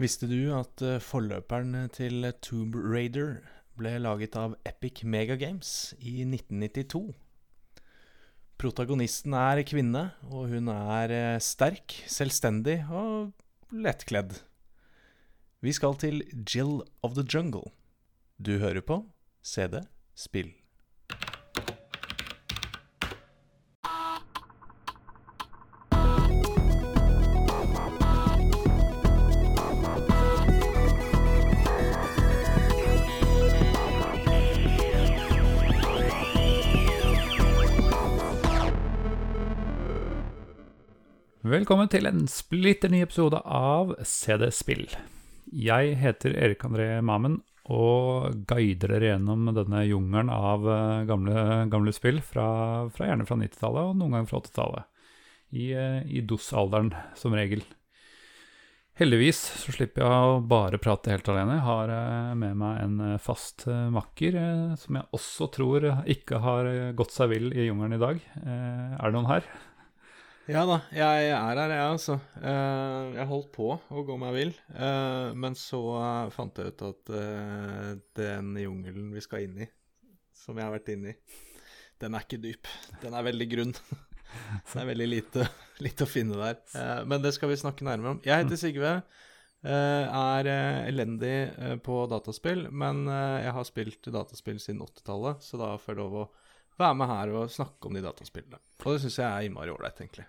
Visste du at eh, forløperen til Tomb Raider ble laget av Epic Megagames i 1992? Protagonisten er kvinne, og hun er eh, sterk, selvstendig og lettkledd. Vi skal til Jill of the Jungle. Du hører på CD Spill. Velkommen til en splitter ny episode av CD Spill. Jeg heter Erik André Mamen og guider dere gjennom denne jungelen av eh, gamle, gamle spill, fra, fra gjerne fra 90-tallet og noen ganger fra 80-tallet. I, eh, i DOS-alderen, som regel. Heldigvis så slipper jeg å bare prate helt alene. Jeg har eh, med meg en fast makker, som jeg også tror ikke har gått seg vill i jungelen i dag. Er det noen her? Ja da, jeg er her, jeg, altså. Uh, jeg holdt på å gå meg vill, uh, men så uh, fant jeg ut at den jungelen vi skal inn i, som jeg har vært inne i, den er ikke dyp. Den er veldig grunn. det er veldig lite, lite å finne der. men det skal vi snakke nærmere om. Jeg heter Sigve. er elendig på dataspill, men jeg har spilt dataspill siden 80-tallet, så da får jeg lov å være med her og snakke om de dataspillene. Og det syns jeg er innmari ålreit, egentlig.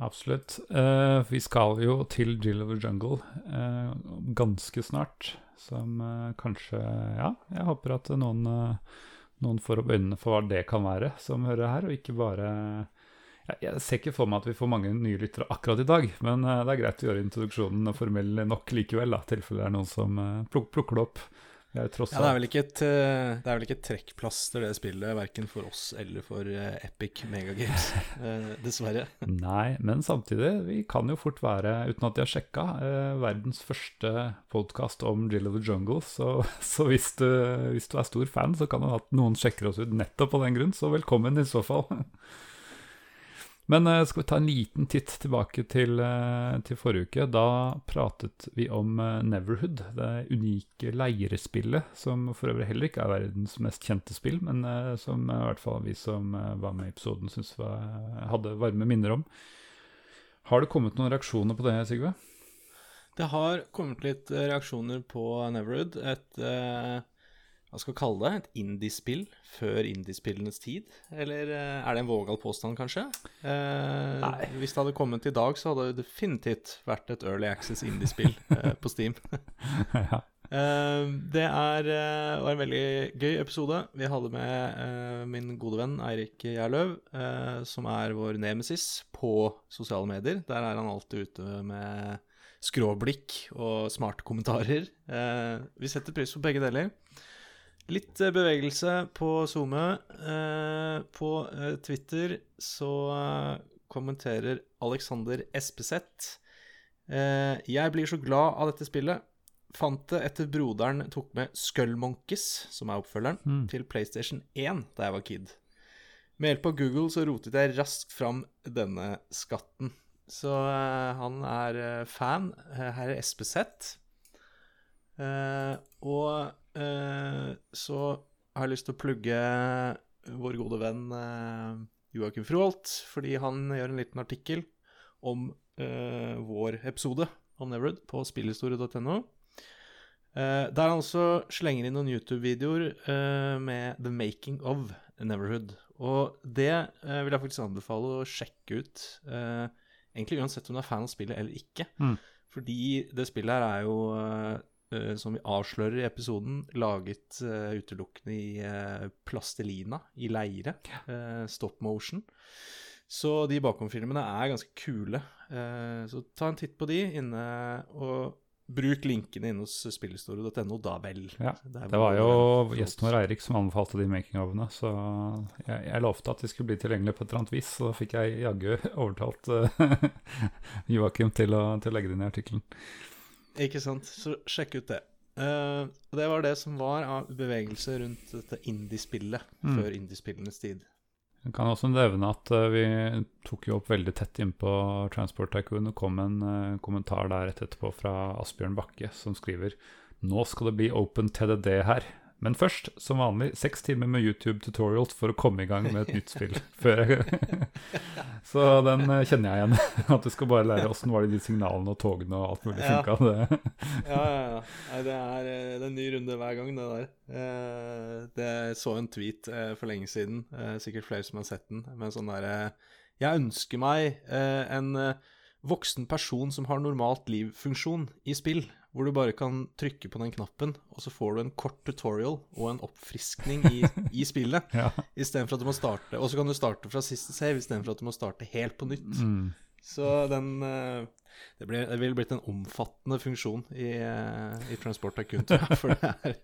Absolutt. Uh, vi skal jo til Jill of the Jungle uh, ganske snart. Som uh, kanskje Ja, jeg håper at noen, noen får opp øynene for hva det kan være, som hører her, og ikke bare jeg, jeg ser ikke for meg at vi får mange nye lyttere akkurat i dag, men det er greit å gjøre introduksjonen formell nok likevel, i tilfelle det er noen som plukker det opp. Ja, det er vel ikke et, eh, det er vel ikke et trekkplaster, det spillet, verken for oss eller for uh, Epic Megagames, uh, dessverre. Nei, men samtidig, vi kan jo fort være, uten at de har sjekka, verdens første podkast om Jill of the Jungle. Så, så hvis, du, hvis, du, er stor fan, så kan det at noen sjekker oss ut nettopp på den grunn, så velkommen i så fall. Men uh, skal vi ta en liten titt tilbake til, uh, til forrige uke. Da pratet vi om uh, Neverhood, det unike leirespillet, som for øvrig heller ikke er verdens mest kjente spill, men som i hvert fall vi som var med i episoden, syntes hadde varme minner om. Har det kommet noen reaksjoner på det, Sigve? Det har kommet litt reaksjoner på Neverhood. Et hva skal kalle det, et indiespill før indiespillenes tid? Eller eh, er det en vågal påstand, kanskje? Eh, hvis det hadde kommet i dag, så hadde det definitivt vært et Early Access indiespill eh, på Steam. ja. eh, det er, eh, var en veldig gøy episode. Vi hadde med min gode venn Eirik Gjerløv, som er vår nemesis på sosiale medier. Der er han alltid ute med skråblikk og smarte kommentarer. vi setter pris på begge deler. Litt eh, bevegelse på SoMe. Eh, på eh, Twitter så kommenterer Alexander Espeseth Jeg blir så glad av dette spillet. Fant det etter broderen tok med Skullmonkeys, som er oppfølgeren, mm. til PlayStation 1 da jeg var kid. Med hjelp av Google så rotet jeg raskt fram denne skatten. Så han er fan. Her er Espeseth. Og så har jeg lyst til å plugge vår gode venn uh, Joakim Froholt, fordi han gjør en liten artikkel om uh, vår episode om Neverwood på spillhistorie.no. Uh, der han også slenger inn noen YouTube-videoer med The Making of Neverhood. Og det vil jeg faktisk anbefale å sjekke ut. egentlig uansett om du er fan av spillet eller ikke. Mm. Fordi det spillet her er jo uh, som vi avslører i episoden, laget uh, utelukkende i uh, plastelina, i leire. stop motion. Så de bakomfilmene er ganske kule. så ta en titt på de inne, og bruk linkene inne hos spillhistorie.no, da vel. Ja, det var jo gjesten vår Eirik som anbefalte de making-ovene. så jeg, jeg, lovte at de skulle bli tilgjengelige på et eller annet vis, så fikk jeg jaggu overtalt Joakim til, til å legge det inn i artikkelen. Ikke sant. Så sjekk ut det. Uh, det var det som var av bevegelse rundt dette indiespillet mm. før indiespillenes tid. Jeg kan også nevne at uh, vi tok jo opp veldig tett innpå Transport Tycoon og kom en uh, kommentar der rett etterpå fra Asbjørn Bakke, som skriver Nå skal det bli Open TDD her. Men først, som vanlig, seks timer med YouTube tutorials for å komme i gang med et nytt spill. Før jeg Så den eh, kjenner jeg igjen. At du skal bare lære åssen var det de signalene og togene og alt mulig Ja. funka. Ja, ja, ja. Nei, det er, eh, det er en ny runde hver gang, det der. Eh, det jeg så en tweet for lenge siden, sikkert flere som har sett den, med en sånn derre Jeg ønsker meg en voksen person som har normalt liv-funksjon i spill, hvor du bare kan trykke på den knappen, og så får du en kort tutorial og en oppfriskning i, i spillet, Ja. istedenfor at du må starte Og så kan du starte fra siste save istedenfor at du må starte helt på nytt. Mm. Så den eh, det, ble, det ville blitt en omfattende funksjon i, eh, i Transport Tycoon. For det er,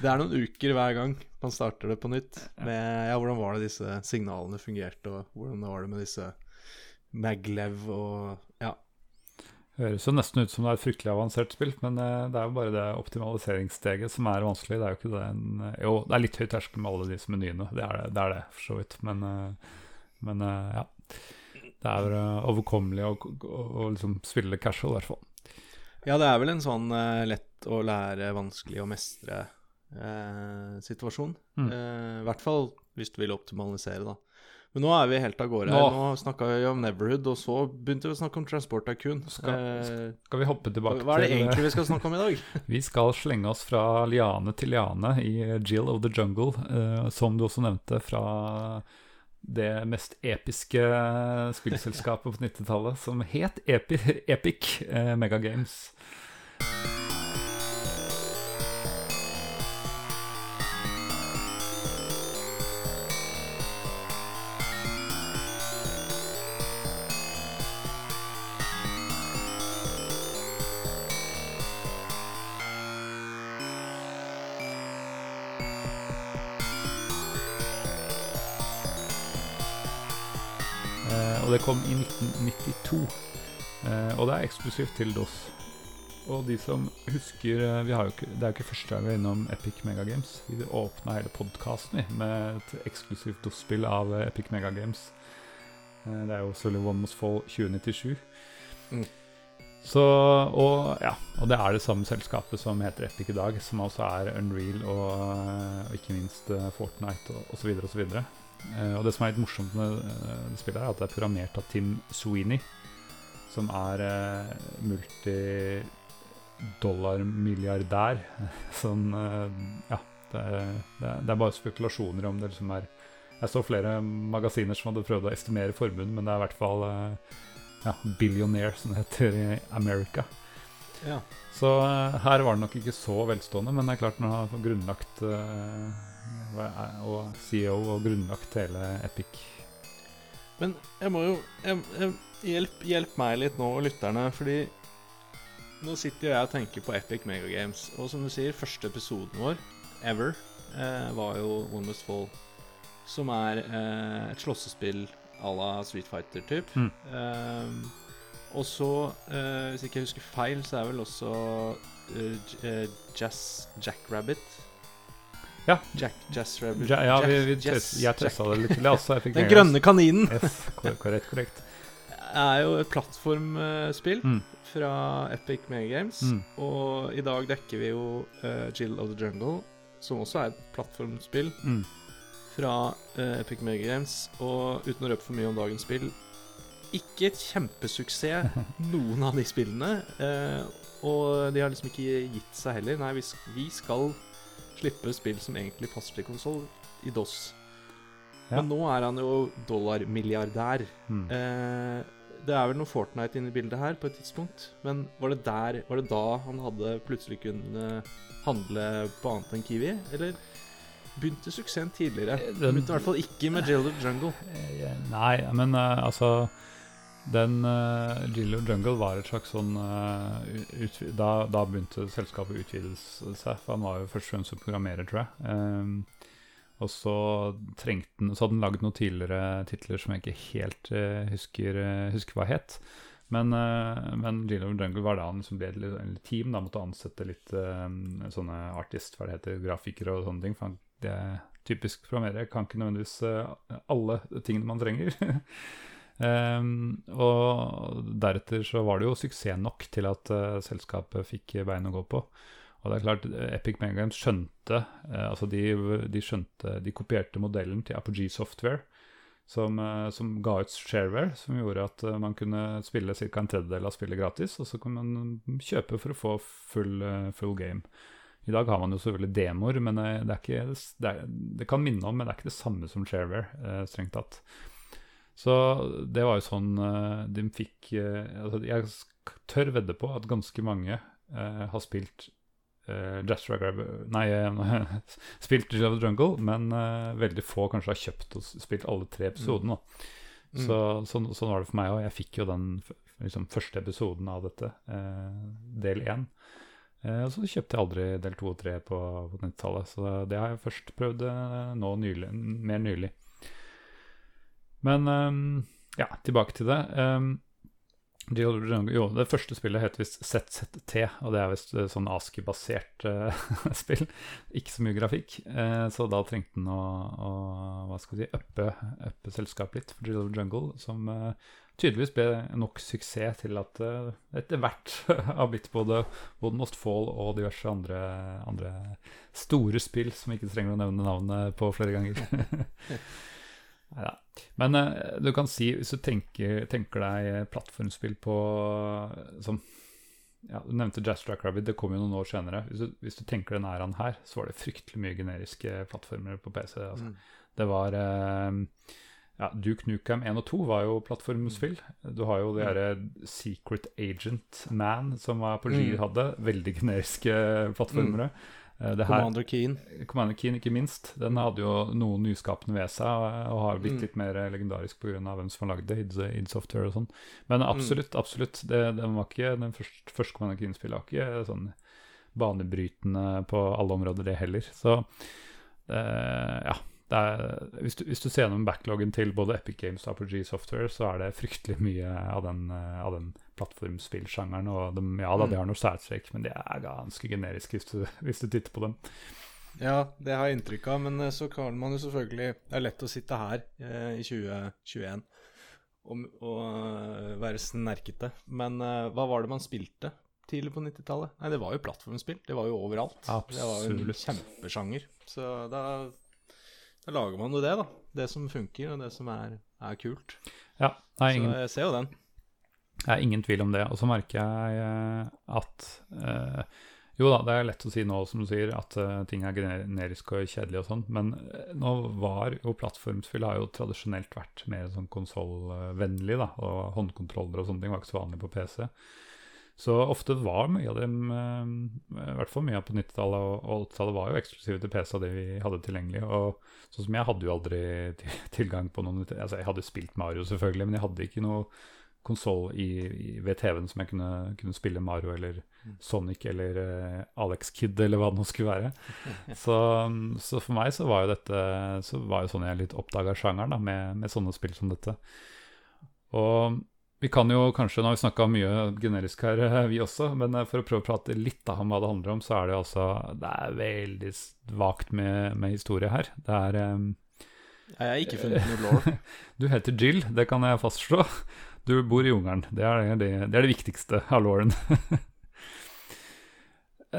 det er noen uker hver gang man starter det på nytt. Med ja, hvordan var det disse signalene fungerte, og hvordan var det med disse maglev og. Høres jo nesten ut som det er et fryktelig avansert spill, men eh, det er jo bare det optimaliseringssteget som er vanskelig. Det er jo ikke det en, Jo, det er litt høy terskel med alle disse menyene, det er det, det, er det for så vidt. Men, eh, men eh, ja. Det er eh, overkommelig å, å, å liksom spille casual, i hvert fall. ja, det er vel en sånn eh, lett å lære, vanskelig å mestre eh, situasjon. Mm. Eh, I hvert fall hvis du vil optimalisere, da. Men nå er vi helt av gårde. Nå-. Nå snakka vi om Neverhood, og så begynte vi å snakke om Transport Acoon. Skal- Eh, Skal vi hoppe tilbake til Hva er det egentlig vi skal snakke om i dag? Vi skal slenge oss fra liane til liane i Jill of the Jungle, uh, som du også nevnte, fra det mest episke spillselskapet på 90-tallet, som het Epi Epic uh, Mega og det kom i 1992. Eh, og det er eksklusivt til DOS. Og de som husker eh, vi har jo ikke, Det er jo ikke første gang vi er innom Epic Mega Games. Vi åpna hele podkasten med et eksklusivt DOS-spill av eh, Epic Mega Games. Eh, det er jo Sully One Must Fall 2097. Mm. Så, og ja, og det er det samme selskapet som heter Epic i dag, som også er Unreal og, og ikke minst Fortnite og osv. osv. Eh, og det som er litt morsomt med eh, det spillet, er at det er programmert av Tim Sweeney, som er eh, multidollarmilliardær. Sånn Ja. Det er, det, er, bare spekulasjoner om det liksom er Jeg så flere magasiner som hadde prøvd å estimere formuen, men det er i hvert fall ja, billionaire, som det heter i America. Ja. Så her var det nok ikke så velstående, men det er klart når han har grunnlagt og CEO og grunnlagt hele Epic. Men jeg må jo jeg, jeg, hjelp, hjelp meg litt nå, og lytterne, fordi nå sitter jo jeg og tenker på Epic Mega Games. Og som du sier, første episoden vår ever eh, var jo One Must Fall. Som er eh, et slåssespill à la Street Fighter-typ. Mm. Eh, og så, eh, hvis ikke jeg husker feil, så er vel også eh, eh, Jazz Jackrabbit Ja. Jack, Jazz Rabbit Ja, ja vi, vi, Jazz- jeg testa det litt til, jeg også. Den grønne kaninen! Yes, korrekt, korrekt, Det er jo et plattformspill Mm. fra Epic Mega Games. Mm. Og i dag dekker vi jo uh, Jill of the Jungle, som også er et plattformspill Mm. fra uh, Epic Mega Games. Og uten å røpe for mye om dagens spill Ikke et kjempesuksess, noen av de spillene. Uh, og de har liksom ikke gitt seg heller. Nei, vi, vi skal slippe spill som egentlig passer til konsoll, i DOS. Ja. Men nå er han jo dollarmilliardær. Mm. Eh, det er vel noe Fortnite inne i bildet her på et tidspunkt. Men var det der Var det da han hadde plutselig kunne handle på annet enn Kiwi? Eller begynte suksessen tidligere? Den begynte i hvert fall ikke med of Jungle. Eh, Nei, men eh, altså Den uh, Jillo Jungle var et slags sånn uh, ut, da, da begynte selskapet å utvide seg, for han var jo først og fremst programmerer, tror jeg. Um, og så trengte den Så hadde han lagd noen tidligere titler som jeg ikke helt uh, husker, uh, husker hva het. Men, uh, men Jillo Jungle var da han liksom ble et team. Da måtte ansette litt eh, sånne artistferdigheter, grafikere og sånne ting. For han, det, typisk programmerer kan ikke nødvendigvis eh, alle tingene man trenger. Um, og deretter så var det jo suksess nok til at uh, selskapet fikk bein å gå på. Og det er klart, Epic Megagames skjønte uh, Altså, de, de, skjønte De kopierte modellen til Apogee Software, som, uh, som ga ut shareware, som gjorde at man kunne spille ca. en tredjedel av spillet gratis, og så kunne man kjøpe for å få full, full game. I dag har man jo selvfølgelig demoer, men det, er ikke, det, er, det, kan minne om, men det er ikke det samme som shareware, strengt tatt. Så det var jo sånn uh, de fikk uh, altså Jeg tør vedde på at ganske mange uh, har spilt uh, Jazz Grabber Nei, spilt Jill of the Jungle, men veldig få kanskje har kjøpt og spilt alle tre episodene. Mm. Så, så, sånn var det for meg òg. Jeg fikk jo den liksom, første episoden av dette, del én. Og så kjøpte jeg aldri del to og tre på, på 90-tallet. Så det har jeg først prøvd nå nylig, mer nylig. Men um, ja, tilbake til det. Um, jo, det første spillet heter visst ZZT, og det er visst eh, sånn ASKI-basert uh, spill. Ikke så mye grafikk, uh, så da trengte den å, å hva skal vi si, uppe, selskapet litt for Drill Jungle, som uh, tydeligvis ble nok suksess til at uh, etter hvert har blitt både One Most Fall og diverse andre, andre store spill som ikke trenger å nevne navnet på flere ganger. Neida. Men uh, du kan si, hvis du tenker, tenker deg plattformspill på som ja, Du nevnte Jazz Track Rabbit, det kom jo noen år senere. Hvis du, hvis du tenker den æraen her, så var det fryktelig mye generiske plattformer på PC. Altså. Mm. Det var ja, Duke Nukem 1 og 2 var jo plattformspill. Du har jo det mm. derre Secret Agent Man som var på G mm. hadde. Veldig generiske plattformere. Mm. Eh, her, Commander Keen. Commander Keen, ikke minst. Den hadde jo noen nyskapende ved seg og, har blitt mm. litt mer legendarisk pga. hvem som har lagd det, id, id, Software og sånn. Men absolutt, mm. absolutt. Det, den var ikke, den første, første Commander Keen-spillet var ikke sånn banebrytende på alle områder, det heller. Så det, ja. Er, hvis, du, hvis, du, ser gjennom backloggen til både Epic Games og Apogee Software, så er det fryktelig mye av den, eh, av den plattformspillsjangeren. Og de, ja da, de har noe særtrekk, men de er ganske generiske hvis du, hvis du titter på dem. Ja, det har jeg inntrykk av, men eh, så kan man jo selvfølgelig Det er lett å sitte her eh, i 2021 og, og uh, være snerkete. Men uh, hva var det man spilte tidlig på 90-tallet? Nei, det var jo plattformspill. Det var jo overalt. Absolutt. Det var jo en kjempesjanger. Så da, da, lager man jo det, da. Det som funker, og det som er, er kult. Ja, nei, ingen... Så jeg ser jo den. Det er ingen tvil om det. Og så merker jeg eh, at eh, Jo da, det er lett å si nå, som du sier, at uh, ting er generisk og kjedelig og sånn, men nå var jo plattformspill har jo tradisjonelt vært mer sånn konsollvennlig, da, og håndkontroller og sånne ting var ikke så vanlig på PC. Så ofte var mye av dem, i hvert fall mye av på 90-tallet og 80-tallet, var jo eksklusive til PC av det vi hadde tilgjengelig. Og sånn som jeg hadde jo aldri tilgang på noen Altså, jeg hadde spilt Mario, selvfølgelig, men jeg hadde ikke noe konsoll ved TV-en som jeg kunne, kunne, spille Mario eller mm. Sonic eller uh, Alex Kid eller hva det nå skulle være. så, så, for meg så var jo dette Så var jo sånn jeg litt oppdaga sjangeren, da, med, med, sånne spill som dette. Og vi kan jo kanskje, Nå har vi snakka mye generisk her, eh, vi også, men eh, for å prøve å prate litt da, om hva det handler om, så er det altså Det er veldig vagt med, med historie her. Det er um, Jeg har ikke funnet noe law. du heter Jill, det kan jeg fastslå. Du bor i jungelen. Det det, det, er det viktigste av Lauren.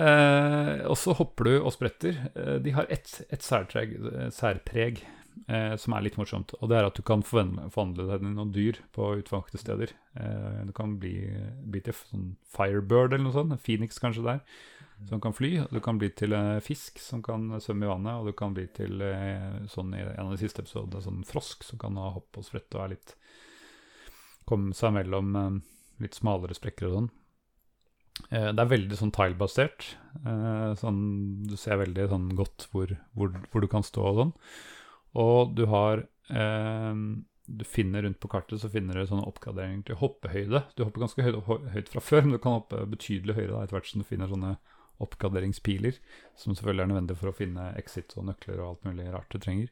eh, og så hopper du og spretter. Eh, de har ett et særpreg, særpreg eh, som er litt morsomt. Og det er at du kan forvandle deg til noen dyr på utvalgte steder. Eh, du kan bli, bli til sånn Firebird eller noe sånt. Phoenix kanskje der. Som kan fly. Du kan bli til fisk som kan svømme i vannet. Og du kan bli til, eh, sånn i en av de siste episodene, sånn frosk som kan ha hopp og sprette og er litt komme seg mellom eh, litt smalere sprekker og sånn. Eh, det er veldig sånn tilebasert. Eh, sånn, du ser veldig sånn godt hvor, hvor, hvor, du kan stå og sånn. Og du har Du finner rundt på kartet så finner du sånne oppgraderinger til hoppehøyde. Du hopper ganske høyt, høyt fra før, men du kan hoppe betydelig høyere da, etter hvert som du finner sånne oppgraderingspiler, som selvfølgelig er nødvendig for å finne exit og nøkler og alt mulig rart du trenger.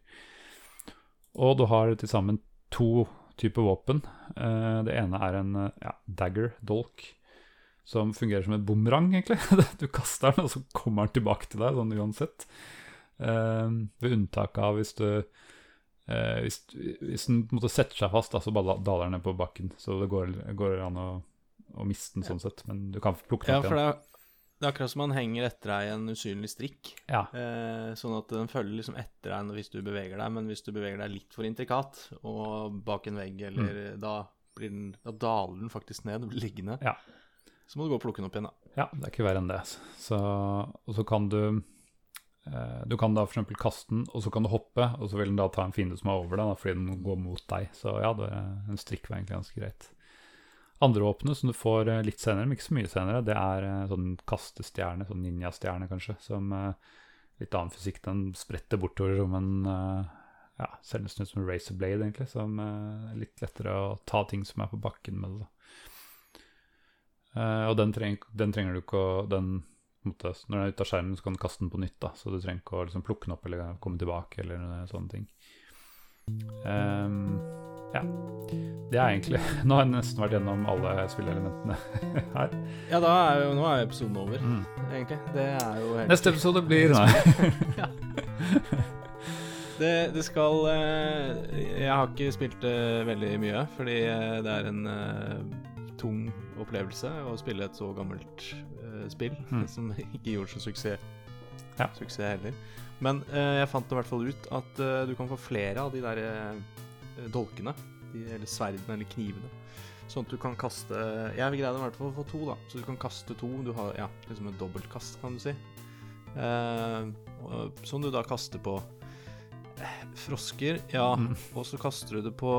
Og du har til sammen to type våpen. Uh, det ene er en uh, ja, dagger, dolk, som fungerer som en bumerang, egentlig. du kaster den, og så kommer den tilbake til deg, sånn uansett. Eh, ved unntak av hvis du eh, Hvis, hvis den måte setter seg fast, da, så bare daler den ned på bakken. Så det går, går an å, å miste den sånn sett, men du kan plukke den Ja, opp igjen. er, det er akkurat som han henger etter deg i en usynlig strikk. Ja, Eh, sånn at den følger liksom etter deg hvis du beveger deg, men hvis du beveger deg litt for intrikat og bak en vegg, eller da, blir den, da daler den faktisk ned blir liggende. Ja. Så må du gå og plukke den opp igjen, da. ja, det er ikke verre enn det. Så, og så kan du eh, Du kan da f.eks. kaste den, og så kan du hoppe, og så vil den da ta en fiende som er over deg, da, fordi den går mot deg. Så ja, det en strikk var egentlig ganske greit. Andre våpenet som du får eh, litt senere, men ikke så mye senere, det er eh, sånn kastestjerne, sånn ninjastjerne kanskje, som eh, litt annen fysikk. Den spretter bortover som en ja, ser nesten ut som en razor blade, egentlig, som er litt lettere å ta ting som er på bakken med det. da. Og den, treng, den trenger du ikke å den, måte, Når den er ute av skjermen, så kan du kaste den på nytt, da, så du trenger ikke å liksom, plukke den opp eller komme tilbake eller sånne ting. Ehm, ja. Det er egentlig Nå har jeg nesten vært gjennom alle spillelementene her. Ja, da er jo, nå er episoden over, Mm. egentlig. Det er jo helt Neste episode blir Nei. Det, det skal eh, Jeg har ikke spilt det veldig mye, fordi eh, det er en eh, tung opplevelse å spille et så gammelt eh, spill, Mm. som ikke gjorde så suksess, Ja. suksess heller. Men eh, jeg fant i hvert fall ut at eh, du kan få flere av de der eh, dolkene, de, eller sverdene eller knivene. Sånn at du kan kaste Jeg greide i hvert fall å få to, da. Så du kan kaste to. Du har ja, liksom en dobbeltkast, kan du si. Eh, som du da kaster på eh, frosker, ja. Mm. Og så kaster du det på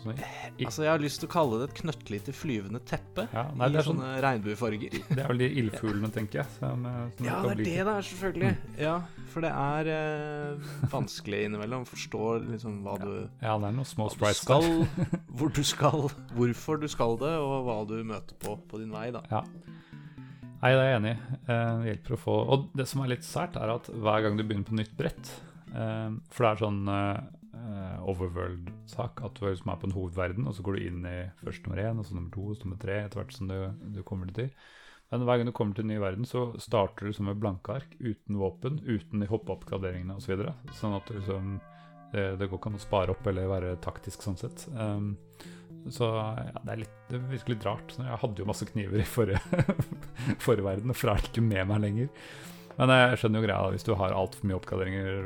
Så, I- Altså, jeg har lyst til å kalle det et knøttlite flyvende teppe ja, nei, i sånn, sånne regnbuefarger. det er vel de ildfuglene, tenker jeg. Som, eh, som Ja, det er det det er, selvfølgelig. Ja, for det er eh, vanskelig innimellom å forstå liksom hva du, Ja, det er noen små sprites skal, hvor du skal, hvorfor du skal det, og hva du møter på på din vei, da. Ja. Nei, det er jeg enig i. Eh, Det hjelper å få Og det som er litt sært, er at hver gang du begynner på nytt brett eh, For det er sånn eh, overworld-sak at du liksom er på en hovedverden, og så går du inn i først nummer én, og så nummer to, og så nummer tre, etter hvert som du, du kommer til. Men hver gang du kommer til en ny verden, så starter du som med blanke ark, uten våpen, uten de hoppeoppgraderingene osv. Så videre. sånn at du liksom det, det går ikke an å spare opp eller være taktisk sånn sett. Um, så ja, det er litt, det virker litt rart. Jeg hadde jo masse kniver i forrige, forrige verden, og det ikke med meg lenger. Men jeg skjønner jo greia, hvis du har altfor mye oppgraderinger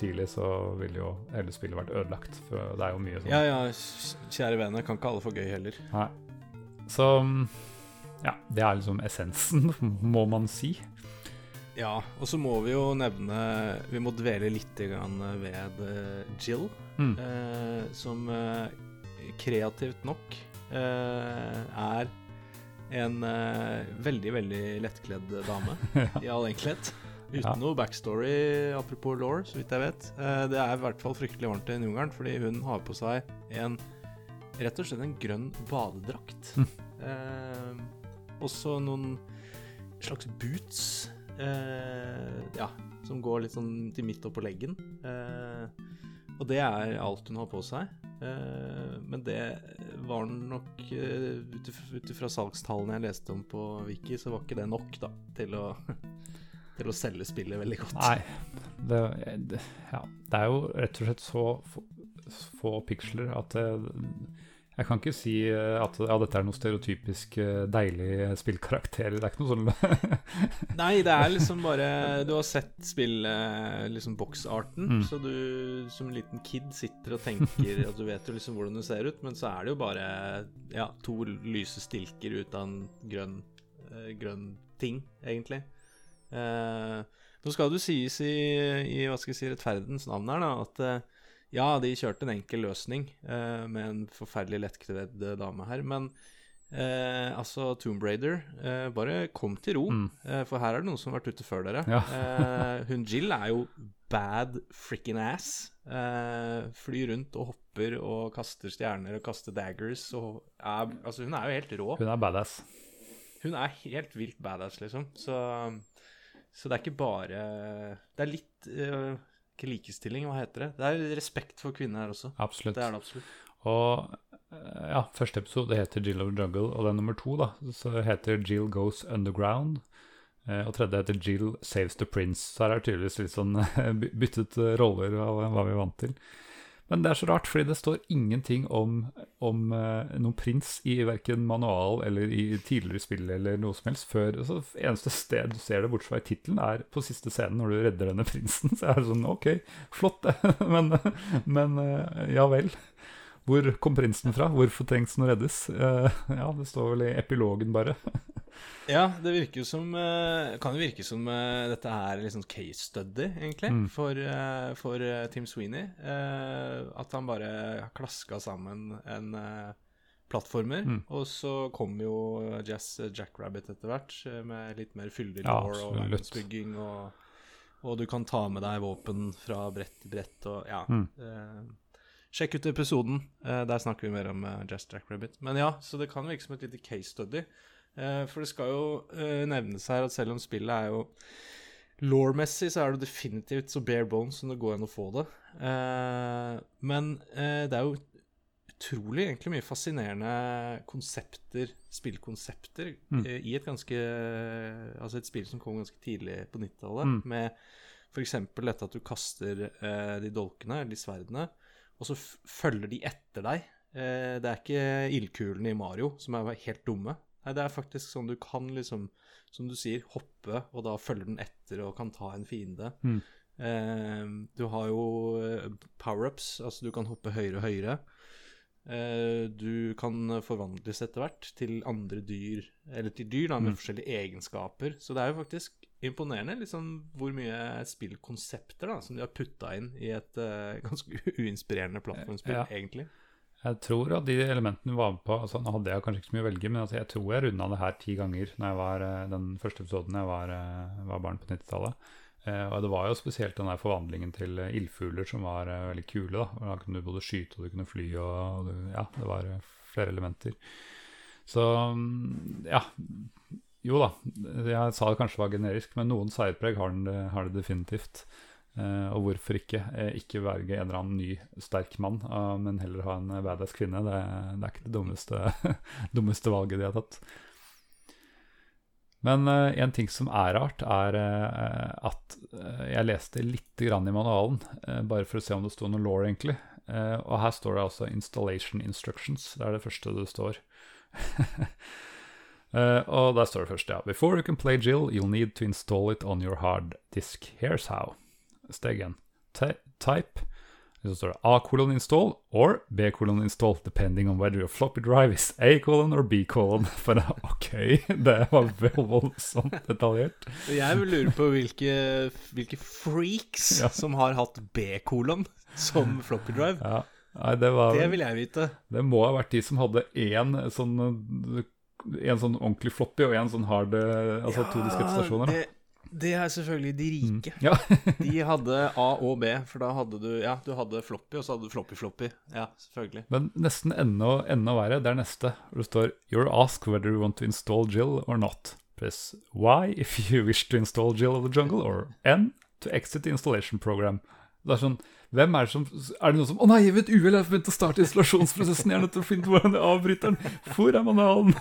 tidlig, så ville jo hele spillet vært ødelagt. For det er jo mye sånn Ja, ja, kjære vene, kan ikke alle få gøy heller. Nei. Så ja, det er liksom essensen, må man si. Ja, og så må vi jo nevne Vi må dvele litt ved eh, Jill, Mm. eh, som eh, kreativt nok eh, er en eh, veldig, veldig lettkledd dame, i all enkelhet. Uten Ja. noe backstory, apropos law, så vidt jeg vet. Eh, det er i hvert fall fryktelig varmt i Ungarn, fordi hun har på seg en Rett og slett en grønn badedrakt. Mm. Eh, også noen slags boots. Eh, ja, som går litt sånn til midt oppå leggen. Eh, og det er alt hun har på seg. Eh, men det var nok uh, Ut ifra salgstallene jeg leste om på Wiki, så var ikke det nok da til å, til å selge spillet veldig godt. Nei, det, det, ja, det er jo rett og slett så få, få piksler at jeg, jeg kan ikke si eh, at ja, dette er noe stereotypisk eh, deilig spillkarakter. Det er ikke noe sånn Nei, det er liksom bare Du har sett spillet, liksom boksarten, Mm. så du som en liten kid sitter og tenker at du vet jo liksom hvordan det ser ut, men så er det jo bare ja, to lyse stilker ut av en grønn, eh, grønn ting, egentlig. Eh, nå skal det jo sies i, i hva skal jeg si, rettferdens navn her, da, at eh, ja, de kjørte en enkel løsning eh, med en forferdelig lettkledd dame her, men eh, altså Tomb Raider, eh, bare kom til ro. Mm. Eh, For her er det noen som har vært ute før dere. Ja. Eh, hun Jill er jo bad frikken ass. Eh, flyr rundt og hopper og kaster stjerner og kaster daggers. Og er, altså, hun er jo helt rå. Hun er badass. Hun er helt vilt badass, liksom. Så, så det er ikke bare Det er litt uh, Ikke likestilling, hva heter det? Det er respekt for kvinner her også. Absolutt. Det er det absolutt. Og eh, ja, første episode heter Jill of the Jungle, og den nummer to da, så heter Jill Goes Underground. Eh, og tredje heter Jill Saves the Prince. Så her er det tydeligvis litt sånn byttet roller av hva vi er vant til. Men det er så rart, fordi det står ingenting om, om eh, noen prins i verken manual eller i tidligere spill eller noe som helst før. Altså, eneste sted du ser det, bortsett fra i tittelen, er på siste scenen når du redder denne prinsen. Så er det sånn OK, flott det, men, men eh, ja vel. Hvor kom prinsen fra? Hvorfor trengs den å reddes? Uh, ja, det står vel i epilogen, bare. Ja, det virker jo som eh, Kan jo virke som eh, dette er liksom case study, egentlig, Mm. for, for Tim Sweeney. At han bare klaska sammen en plattformer. Mm. Og så kom jo Jazz Jackrabbit etter hvert, med litt mer fyldig Ja, law og verdensbygging. Og, og du kan ta med deg våpen fra brett til brett og ja. Mm. Eh, sjekk ut episoden. Eh, der snakker vi mer om Jazz Jazz Rabbit. Men ja, så det kan virke som et lite case study. Eh, for det skal jo eh, nevnes her at selv om spillet er jo Law-messig så er det definitivt så bare bones som det går an å få det. Eh, men eh, det er jo utrolig egentlig mye fascinerende konsepter, spillkonsepter, Mm. eh, i et ganske Altså et spill som kom ganske tidlig på 90-tallet, Mm. med f.eks. dette at du kaster eh, de dolkene, eller de sverdene, og så følger de etter deg. Eh, det er ikke ildkulene i Mario som er helt dumme. Nei, det er faktisk sånn du kan liksom, som du sier, hoppe, og da følger den etter og kan ta en fiende. Mm. Eh, du har jo eh, power-ups, altså du kan hoppe høyere og høyere. Eh, du kan forvandles etter hvert til andre dyr, eller til dyr da, med Mm. forskjellige egenskaper. Så det er jo faktisk imponerende liksom, hvor mye spillkonsepter da, som de har putta inn i et uh, ganske uinspirerende plattformspill, Ja. egentlig. Jeg tror at de elementene var på altså Nå hadde jeg kanskje ikke så mye å velge, men altså, jeg tror jeg runda det her ti ganger når jeg var, eh, den første episoden jeg var, eh, var barn på 90-tallet. Eh, og det var jo spesielt den der forvandlingen til ildfugler som var eh, veldig kule. Da Da kunne du både skyte og du kunne fly, og, og du, ja, det var flere elementer. Så mm, ja. Jo da, jeg sa det kanskje var generisk, men noen særpreg har, har det definitivt. Eh, og hvorfor ikke? Eh, ikke velge en eller annen ny sterk mann, eh, men heller ha en badass kvinne. Det, det er ikke det dummeste, dummeste valget de har tatt. Men en ting som er rart, er at jeg leste litt i manualen, bare for å se om det sto noe law, egentlig. Og her står det altså 'installation instructions'. Det er det første det står. Eh, og der står det først, ja. Before you can play Jill, you'll need to install it on your hard disk. Here's how. Steg 1. Type. Så står det A colon install or B colon install, depending on whether your floppy drive is A colon or B colon. For ok, det var vel voldsomt detaljert. Jeg vil lure på hvilke, hvilke freaks Ja. som har hatt B-kolon som floppy drive. Ja. Nei, det var Det vil jeg vite. Det må ha vært de som hadde én sånn En sånn ordentlig floppy og en sånn hard Altså Altså to diskettstasjoner. Det, det er selvfølgelig de rike. Ja. De hadde A og B, for da hadde du Ja, du hadde floppy, og så hadde du floppy-floppy. Ja, selvfølgelig. Men nesten enda, enda verre, det er neste. Hvor det står You're asked whether you want to install Jill or not. Press Y if you wish to install Jill of the Jungle, or N to exit the installation program. Det er sånn hvem er det som Er det noen som Å nei, ved et uhell har jeg begynt å starte installasjonsprosessen. Jeg er nødt til å finne ut hvordan jeg avbryter den. Hvor er manualen?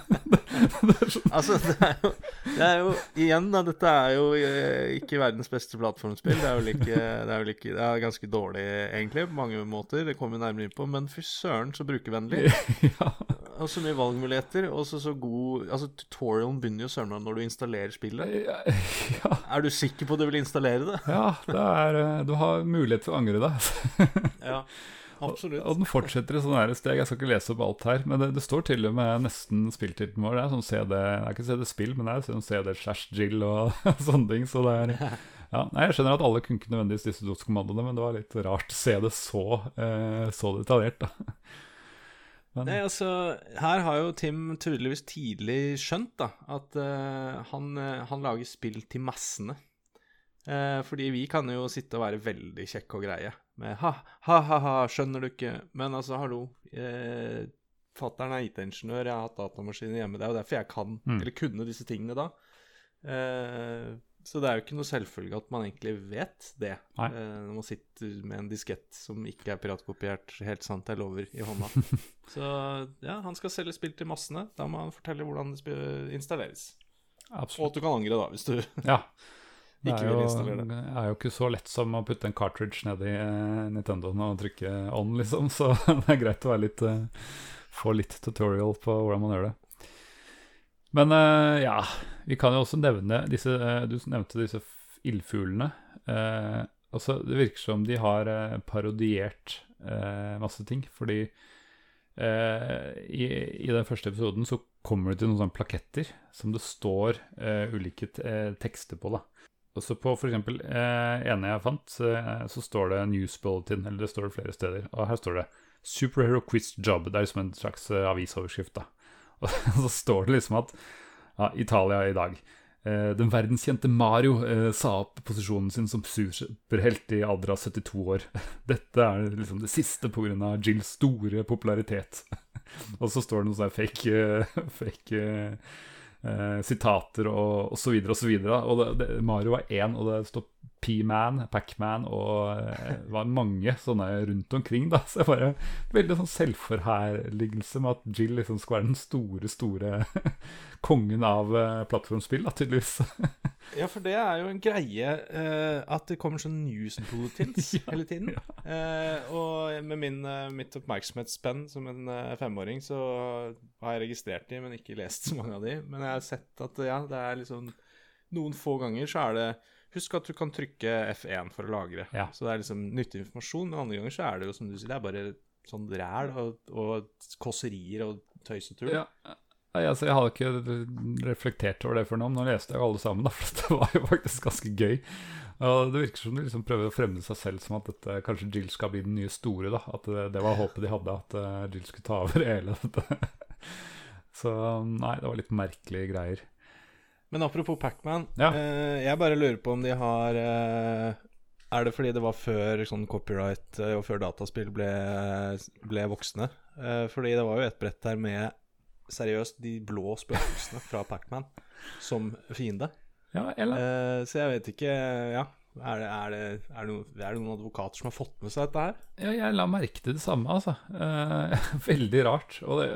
sånn Altså, det er jo, det er jo Igjen, da, dette er jo eh, ikke verdens beste plattformspill. Det er vel ikke Det er, vel ikke, det er ganske dårlig, egentlig, på mange måter. Det kommer vi nærmere inn på. Men fy søren, så brukervennlig. ja. Og så mye valgmuligheter. Og så så god Altså, tutorialen begynner jo søren meg når du installerer spillet. ja. Er du sikker på at du vil installere det? Ja, det er eh, Du har mulighet til å angre deg. Ja, absolutt. Og den fortsetter i sånne steg. Jeg skal ikke lese opp alt her, men det, det står til og med nesten spilltittelen vår. Det er sånn CD Det er ikke CD-spill, men det er sånn CD slash Jill og sånne ting. Så det er ja, Nei, Jeg skjønner at alle kunne ikke nødvendigvis disse DOS-kommandoene, men det var litt rart å se det så, eh, så detaljert, da. Men Nei, altså, her har jo Tim tydeligvis tidlig skjønt da, at uh, han, eh, han lager spill til massene. Uh, fordi vi kan jo sitte og være veldig kjekke og greie med ha, ha, ha, ha, skjønner du ikke? Men altså, hallo. Uh, Fattern er IT-ingeniør, jeg har hatt datamaskiner hjemme. Det er jo derfor jeg kan, Mm. eller kunne disse tingene da. Eh, så det er jo ikke noe selvfølge at man egentlig vet det. Nei. Eh, når man sitter med en diskett som ikke er piratkopiert, helt sant, jeg lover, i hånda. Så ja, han skal selge spill til massene. Da må han fortelle hvordan det installeres. installeres. Og at du kan angre, da, hvis du Ja. Ikke vil installere det. Det er jo ikke så lett som å putte en cartridge ned i eh, Nintendoen og trykke on, liksom. Så det er greit å være litt, eh, få litt tutorial på hvordan man gjør det. Men eh, ja, vi kan jo også nevne disse eh, Du nevnte disse ildfuglene. Eh, altså, det virker som de har eh, parodiert eh, masse ting, fordi eh, i, i den første episoden så kommer det til noen sånne plaketter som det står eh, ulike tekster på. da. Også på eksempel eh, ene jeg fant, eh, så står det News Bulletin, eller det står det flere steder. Og her står det Superhero Quiz Job. Det er liksom en slags avisoverskrift, da. Og så står det liksom at ja, Italia i dag. Eh, den verdenskjente Mario eh, sa opp posisjonen sin som superhelt i alder av 72 år. Dette er liksom det siste pga. Jills store popularitet. og så står det noe sånn fake, eh, fake eh, sitater og, og så videre og så videre. Og det, det, Mario var én, og det står P-Man, Pac-Man og eh, det var mange sånne rundt omkring. da, Så jeg bare Veldig sånn selvforherligelse med at Jill liksom skal være den store, store kongen av eh, plattformspill, da, tydeligvis. Ja, for det er jo en greie eh, at det kommer sånn news Ja, hele tiden. Eh, og med min, eh, mitt oppmerksomhetsspenn som en eh, femåring, så har jeg registrert de, men ikke lest så mange av de. Men jeg har sett at ja, det er liksom Noen få ganger så er det Husk at du kan trykke F1 for å lagre. Ja. Så det er liksom nyttig informasjon, men andre ganger så er det jo som du sier, det er bare sånn ræl og, og kåserier og tøysetull. Ja. Nei, altså, jeg hadde ikke reflektert over det før nå, men nå leste jeg jo alle sammen, da, for det var jo faktisk ganske gøy. Og Det virker som de liksom prøver å fremme seg selv som at dette, kanskje Jill skal bli den nye store. da, At det, det var håpet de hadde, at eh, Jill skulle ta over hele dette. Så nei, det var litt merkelige greier. Men apropos Pacman, Ja. eh, jeg bare lurer på om de har eh, Er det fordi det var før sånn copyright eh, og før dataspill ble, ble voksne? Eh, fordi det var jo et brett der med seriøst de blå spøkelsene fra Pacman som fiende. Ja, eller? Uh, så jeg vet ikke Ja. Er det, er, det, er, det noen, er det noen advokater som har fått med seg dette her? Ja, jeg la merke til det samme, altså. Uh, veldig rart. Og det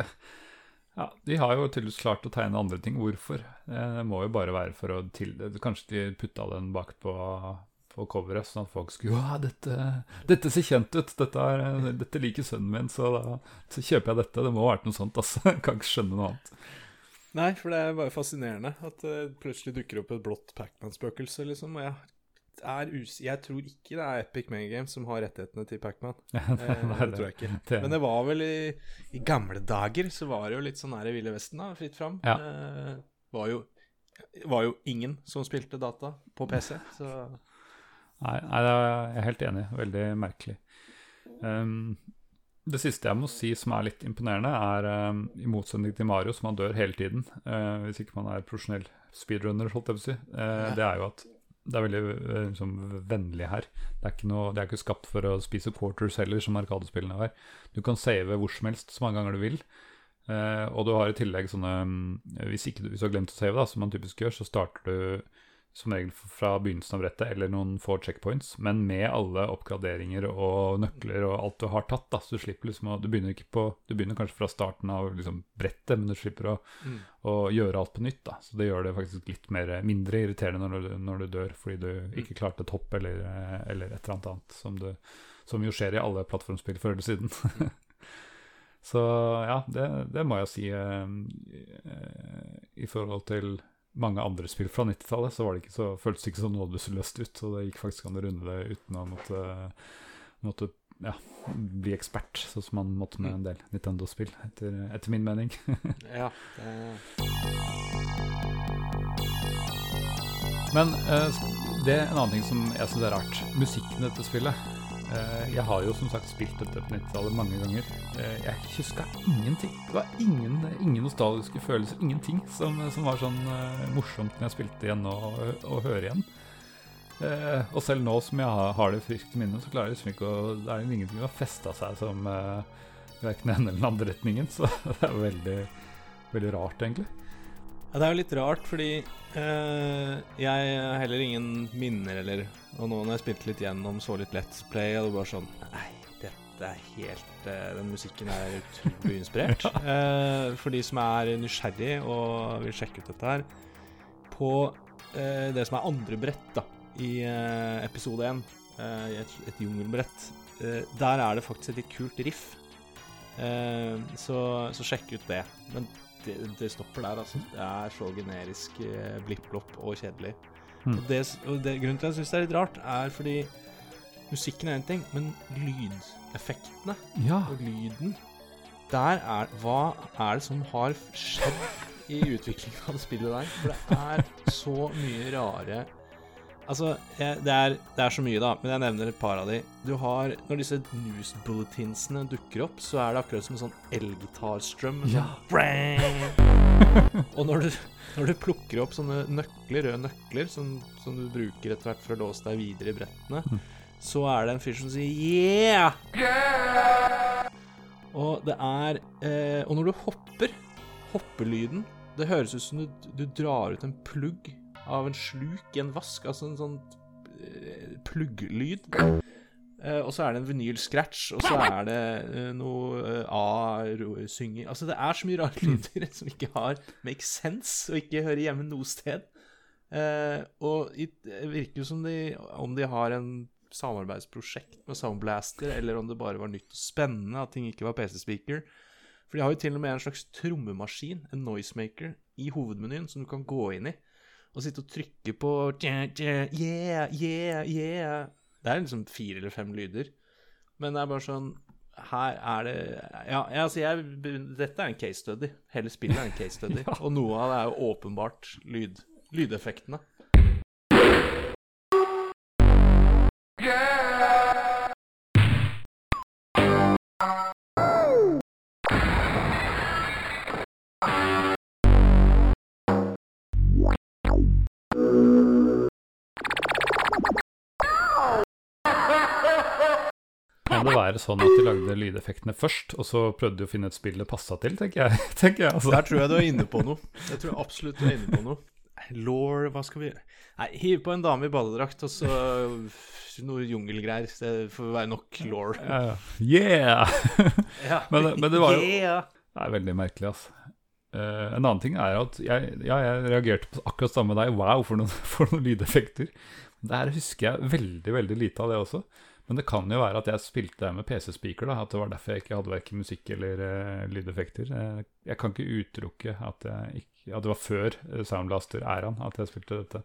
Ja, de har jo tydeligvis klart å tegne andre ting. Hvorfor? Eh, det må jo bare være for å til... Kanskje de putta den bak på, på coveret, sånn at folk skulle Ja, dette, dette ser kjent ut. Dette, er, dette liker sønnen min, så da så kjøper jeg dette. Det må ha vært noe sånt, altså. Jeg kan ikke skjønne noe annet. Nei, for det er bare fascinerende at det plutselig dukker opp et blått Pacman-spøkelse, liksom. Og jeg, er us jeg tror ikke det er Epic Megagame som har rettighetene til Pacman. Eh, det tror jeg ikke. det- Men det var vel i, i gamle dager så var det jo litt sånn her i Ville Vesten, da. Fritt fram. Ja. Eh, var, jo, var jo ingen som spilte data på PC, så Nei, nei, jeg er helt enig. Veldig merkelig. Um, det siste jeg må si som er litt imponerende, er um, i motsetning til Mario, som han dør hele tiden, uh, hvis ikke man er profesjonell speedrunner, holdt jeg på å si, eh, det er jo at det er veldig liksom, vennlig her. Det er, ikke noe, det er ikke skapt for å spise quarters heller, som arkadespillene er. Du kan save hvor som helst så mange ganger du vil. Og du har i tillegg sånne um, hvis, ikke, du- hvis du har glemt å save, da, som man typisk gjør, så starter du som regel fra begynnelsen av brettet eller noen få checkpoints, men med alle oppgraderinger og nøkler og alt du har tatt. da, så Du slipper liksom å, du begynner ikke på, du begynner kanskje fra starten av liksom brettet, men du slipper å, Mm. å gjøre alt på nytt. da, Så det gjør det faktisk litt mer, mindre irriterende når du, når du dør fordi du ikke klarte et hopp eller, eh, eller et eller annet annet, som, du, som jo skjer i alle plattformspill før eller siden. Så ja, det, det må jeg si. eh, eh, I forhold til mange andre spill fra 90-tallet, så, var det ikke så føltes det ikke så nådeløst ut. Og det gikk faktisk an å runde det uten å måtte, måtte ja, bli ekspert, sånn som man måtte med en del Nintendo-spill, etter, etter min mening. ja. Det, Men eh, det er en annen ting som jeg syns er rart. Musikken i dette spillet. Eh, jeg har jo som sagt spilt dette på 90-tallet mange ganger. Eh, jeg huska ingenting. Det var ingen, ingen nostalgiske følelser, ingenting som, som var sånn eh, morsomt når jeg spilte igjen og, og hører igjen. Og selv nå som jeg har, det friskt i minnet, så klarer jeg liksom ikke å Det er ingenting som har festa seg som eh, verken den eller den andre retningen, så det er veldig, veldig rart, egentlig. Ja, det er jo litt rart, fordi eh, jeg har heller ingen minner, eller Og nå når jeg spilte litt gjennom, så litt Let's Play, og det var sånn Nei, dette er helt eh, Den musikken er utrolig inspirert. eh, for de som er nysgjerrig og vil sjekke ut dette her på eh, det som er andre brett da, i eh, episode 1, eh, et, et jungelbrett, eh, der er det faktisk et litt kult riff. Eh, så, så sjekk ut det. Men det, det stopper der, altså. Det er så generisk eh, blipp-blopp og kjedelig. Mm. Og, det, og det, grunnen til at jeg syns det er litt rart, er fordi musikken er én ting, men lydeffektene Ja. og lyden Der er Hva er det som har skjedd i utviklingen av spillet der? For det er så mye rare Altså, jeg, det, er, det er så mye, da, men jeg nevner et par av de. Du har Når disse news bulletinsene dukker opp, så er det akkurat som en sånn elgitarstrøm. Ja. Sånn og når du, når du plukker opp sånne nøkler, røde nøkler, som, som du bruker etter hvert for å låse deg videre i brettene, Mm. så er det en fyr som sier yeah! Og det er eh, Og når du hopper, hoppelyden Det høres ut som du, du drar ut en plugg av en sluk i en vask. Altså en sånn eh, plugglyd. Uh, og så er det en vinyl-scratch, og så er det uh, noe uh, A-synging Altså, det er så mye rare lyder som ikke har make sense, og ikke hører hjemme noe sted. Og det virker jo som de Om de har en samarbeidsprosjekt med Soundblaster, eller om det bare var nytt og spennende at ting ikke var PC-speaker. For de har jo til og med en slags trommemaskin, en noisemaker, i hovedmenyen som du kan gå inn i og sitte og trykke på yeah, yeah, yeah. Det er liksom fire eller fem lyder. Men det er bare sånn Her er det Ja, altså jeg, dette er en case study. Hele spillet er en case study. Og noe av det er jo åpenbart lyd, lydeffektene. Det være sånn at de lagde lydeffektene først, og så prøvde de å finne et spill det passa til, tenker jeg. tenker jeg altså. Der tror jeg du er inne på noe. Jeg tror absolutt du er inne på noe. Law, hva skal vi Nei, hiv på en dame i badedrakt, og så noe jungelgreier. Det får være nok law. Ja, yeah! Men- men det var jo- Yeah. Det er veldig merkelig, altså. Uh, en annen ting er at jeg, ja, jeg reagerte på akkurat samme deg. Wow, for noen, for noen lydeffekter. Der husker jeg veldig veldig lite av det også. Men det kan jo være at jeg spilte det med PC-speaker. At det var derfor jeg ikke hadde verken musikk eller uh, lydeffekter. Eh, jeg kan ikke utelukke at, at det var før uh, Soundblaster-æraen at jeg spilte dette.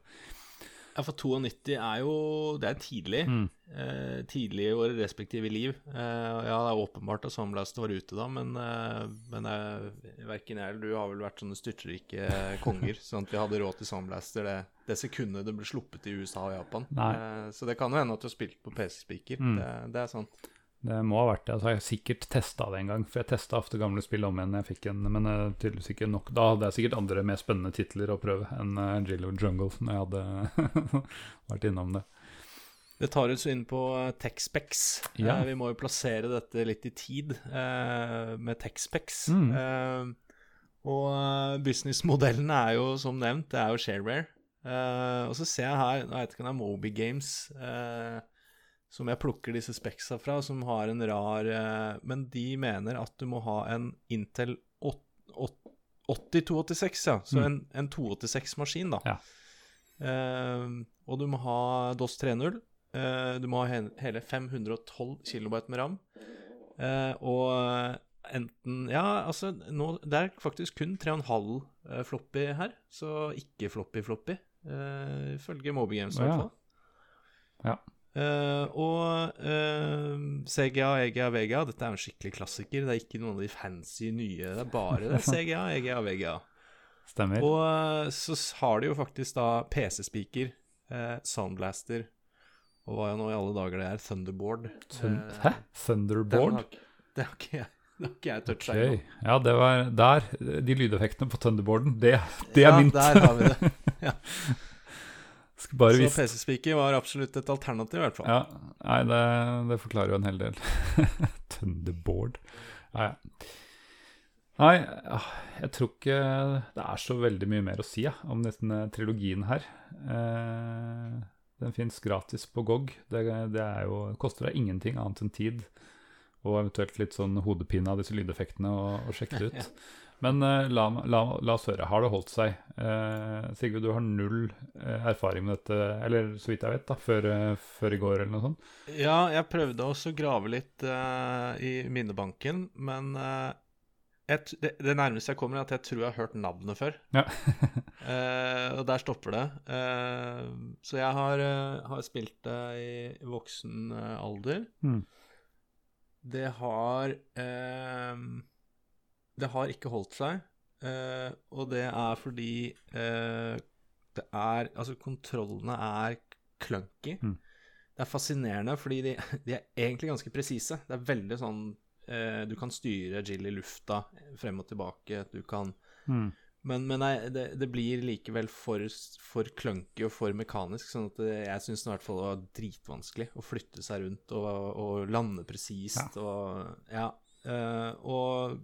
Ja, for 92 er jo Det er tidlig. Mm. Eh, tidlig i våre respektive liv. Eh, ja, det er åpenbart at Soundblaster var ute da, men, eh, men eh, verken jeg eller du har vel vært sånne styrtrike konger, sånn at vi hadde råd til Soundblaster det, det sekundet det ble sluppet i USA og Japan. Eh, så det kan jo hende at du har spilt på PC-speaker. Mm. Det, det er sant. Det må ha vært det. Altså, jeg har sikkert testa det en gang, for jeg testa ofte gamle spill om igjen. Jeg fikk en, men eh, tydeligvis ikke nok. Da hadde jeg sikkert andre mer spennende titler å prøve enn uh, Jill of Jungle, når jeg hadde vært innom det. Det tar oss inn på Texpex. TechSpecs. Ja. Eh, vi må jo plassere dette litt i tid eh, med Texpex. Mm. Eh, og eh, businessmodellen er jo, som nevnt, det er jo shareware. Eh, og så ser jeg her, nå vet ikke om det er Moby Games eh, som jeg plukker disse speksa fra, som har en rar eh, Men de mener at du må ha en Intel 8286, ja. Så Mm. en, en 286-maskin, da. Ja. Eh, og du må ha DOS 3.0. Eh, du må ha he hele 512 kB med ram. Eh, og enten Ja, altså nå, Det er faktisk kun 3,5 eh, floppy her, så ikke floppy-floppy. Ifølge floppy, Moby Games, i hvert hvert ja. fall. Ja. Eh, og uh, CGA, EGA, VGA Dette er jo en skikkelig klassiker. Det er ikke noen av de fancy nye. Det er bare det er CGA, EGA, VGA. Stemmer. Og uh, så har de jo faktisk da PC-speaker, eh, Soundblaster og hva nå i alle dager det er, Thunderboard. Thun Eh, Hæ? Thunderboard? Det har ikke jeg, det har ikke jeg toucha Ok. ennå. Ja, det var der. De lydeffektene på Thunderboarden, det, det er ja, mint. Der har vi det. Bare Så PC-speaker var absolutt et alternativ, i hvert fall. Ja, nei, det, det forklarer jo en hel del. Thunderboard. Ja. Nei, ah, jeg tror ikke det er så veldig mye mer å si ja, om denne trilogien her. Eh, den fins gratis på GOG. Det, det er jo, koster deg ingenting annet enn tid. Og eventuelt litt sånn hodepine av disse lydeffektene å, å sjekke det ut. Men eh, la, la, la oss høre. Har det holdt seg? Eh, Sigurd, du har null eh, erfaring med dette, eller så vidt jeg vet, da, før, eh, før i går eller noe sånt? Ja, jeg prøvde også å grave litt eh, i minnebanken, men eh, jeg, det, det nærmeste jeg kommer, er at jeg tror jeg har hørt navnet før. Ja. Og der stopper det. Så jeg har, har spilt det i voksen alder. Mm. Det har eh, Det har ikke holdt seg. Uh, og det er fordi uh, det er Altså, kontrollene er clunky. Mm. Det er fascinerende, fordi de, de er egentlig ganske presise. Det er veldig sånn uh, Du kan styre Jill i lufta frem og tilbake. Du kan Mm. men, men nei, det, det blir likevel for, for clunky og for mekanisk, sånn at det, jeg syns i hvert fall det var dritvanskelig å flytte seg rundt og, og lande presist og Ja. og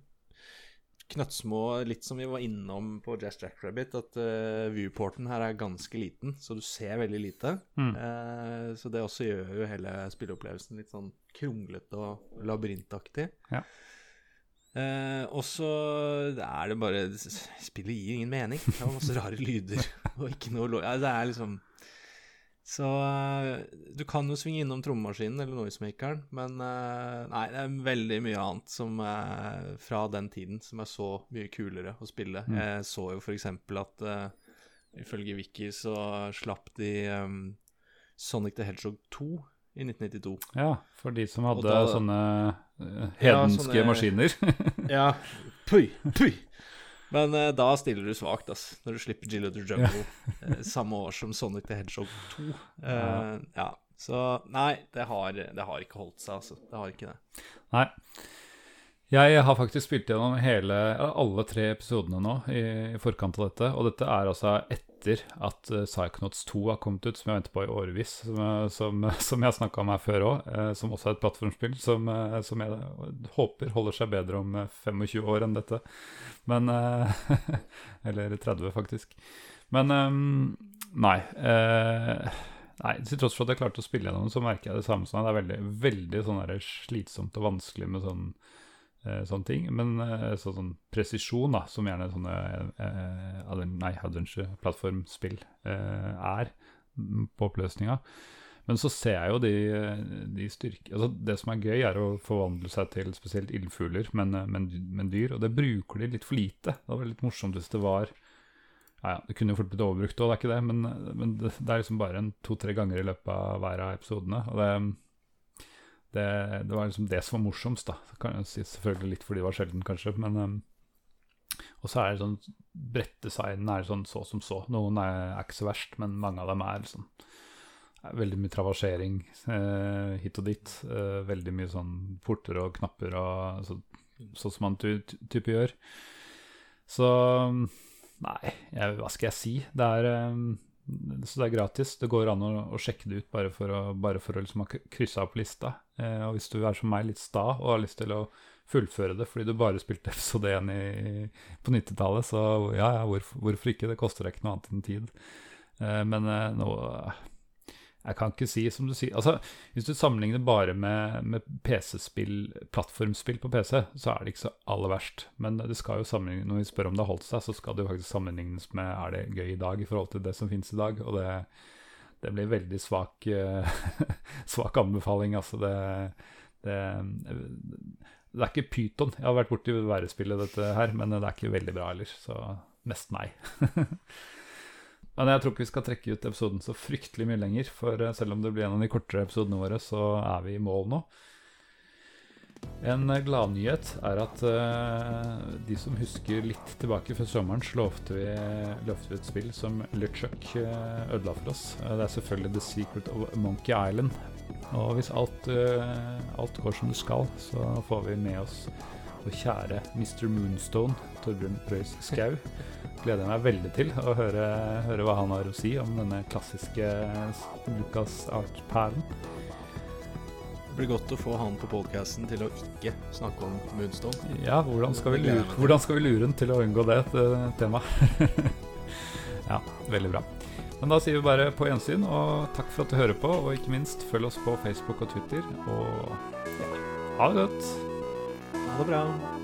knøttsmå, litt som vi var innom på Jazz Jackrabbit, at uh, viewporten her er ganske liten, så du ser veldig lite. Mm. Uh, så det også gjør jo hele spilleopplevelsen litt sånn kronglete og labyrintaktig. Ja. Uh, og så er det bare Spillet gir ingen mening. Det var masse rare lyder og ikke noe lov... ja, Det er liksom Så eh, du kan jo svinge innom trommemaskinen eller noisemakeren, men eh, nei, det er veldig mye annet som eh, fra den tiden som er så mye kulere å spille. Mm. Jeg så jo eksempel at uh, ifølge Wiki så slapp de um, Sonic the Hedgehog 2 i 1992. Ja, for de som hadde da- sånne hedenske Ja, sånne- maskiner. Ja, pui, pui. Men uh, da stiller du svakt, ass, når du slipper Jill of the Jungle uh, samme år som Sonic the Hedgehog 2. Uh, Ja. ja. Så nei, det har, det har ikke holdt seg, altså. Det har ikke det. Nei. Jeg har faktisk spilt gjennom hele, alle tre episodene nå i, i forkant av dette. Og dette er altså etter at uh, Psychonauts 2 har kommet ut, som jeg venter på i årevis. Som, eh, som, som jeg snakka om her før òg, som også er et plattformspill som, eh, som jeg håper holder seg bedre om eh, 25 år enn dette. Men eh, Eller 30, faktisk. Men eh, nei. eh, Nei, Til tross for at jeg klarte å spille gjennom, så merker jeg det samme Sånn. Det er veldig, veldig sånn slitsomt og vanskelig med sånn, eh, sånne ting. Men eh, så, sånn presisjon, da, som gjerne sånne eh, nei, adventure-plattformspill eh, er på oppløsninga. Men så ser jeg jo de, de styrker altså Det som er gøy, er å forvandle seg til spesielt ildfugler, men, eh, men, men dyr. Og det bruker de litt for lite. Det var litt morsomt hvis det var ja, ja, Det kunne jo fort blitt overbrukt òg, det er ikke det, men, men det, det er liksom bare en to-tre ganger i løpet av hver av episodene. Og det, det, det var liksom det som var morsomst, da. Kan jeg si selvfølgelig litt fordi det var sjelden, kanskje, men um, Og så er det sånn Brettdesignen er sånn så som så. Noen er, er ikke så verst, men mange av dem er sånn Veldig mye travasjering eh, hit og dit. Eh, veldig mye sånn porter og knapper og så, sånn som man ty, ty, type gjør. Så Nei, jeg, hva skal jeg si? Det er, eh, så det er gratis. Det går an å, å sjekke det ut bare for å, bare for å liksom ha kryssa opp lista. Eh, og hvis du er som meg, litt sta og har lyst til å fullføre det fordi du bare spilte episode 1 i, på 90-tallet, så ja, ja, hvorfor, hvorfor ikke? Det koster deg ikke noe annet enn tid. Eh, men eh, nå Jeg kan ikke si som du sier Altså, hvis du sammenligner bare med, med PC-spill, plattformspill på PC, så er det ikke så aller verst. Men det skal jo når vi spør om det har holdt seg, så skal det jo faktisk sammenlignes med er det gøy i dag i forhold til det som finnes i dag. Og det, det blir veldig svak, eh, svak anbefaling. Altså det, det, det er ikke pyton. Jeg har vært borti værespillet dette her, men det er ikke veldig bra heller. Så mest nei. Men jeg tror ikke vi skal trekke ut episoden så fryktelig mye lenger. For eh, selv om det blir en av de kortere episodene våre, så er vi i mål nå. En eh, gladnyhet er at uh, de som husker litt tilbake før sommeren, så lovte vi, lovte vi et spill som LeChuck uh, ødela for oss. Uh, det er selvfølgelig The Secret of Monkey Island. Og hvis alt, alt går som det skal, så får vi med oss vår kjære Mr. Moonstone, Torbjørn Røis Skau. Gleder jeg meg veldig til å høre, høre hva han har å si om denne klassiske Lucas Art-perlen. Det blir godt å få han på podkasten til å ikke snakke om Moonstone. Ja, hvordan skal vi lure, hvordan skal vi lure den til å unngå det temaet? ja, veldig bra. Men da sier vi bare på gjensyn, og takk for at du hører på. Og ikke minst, følg oss på Facebook og Twitter. Og ja, ha det godt. Ha det bra.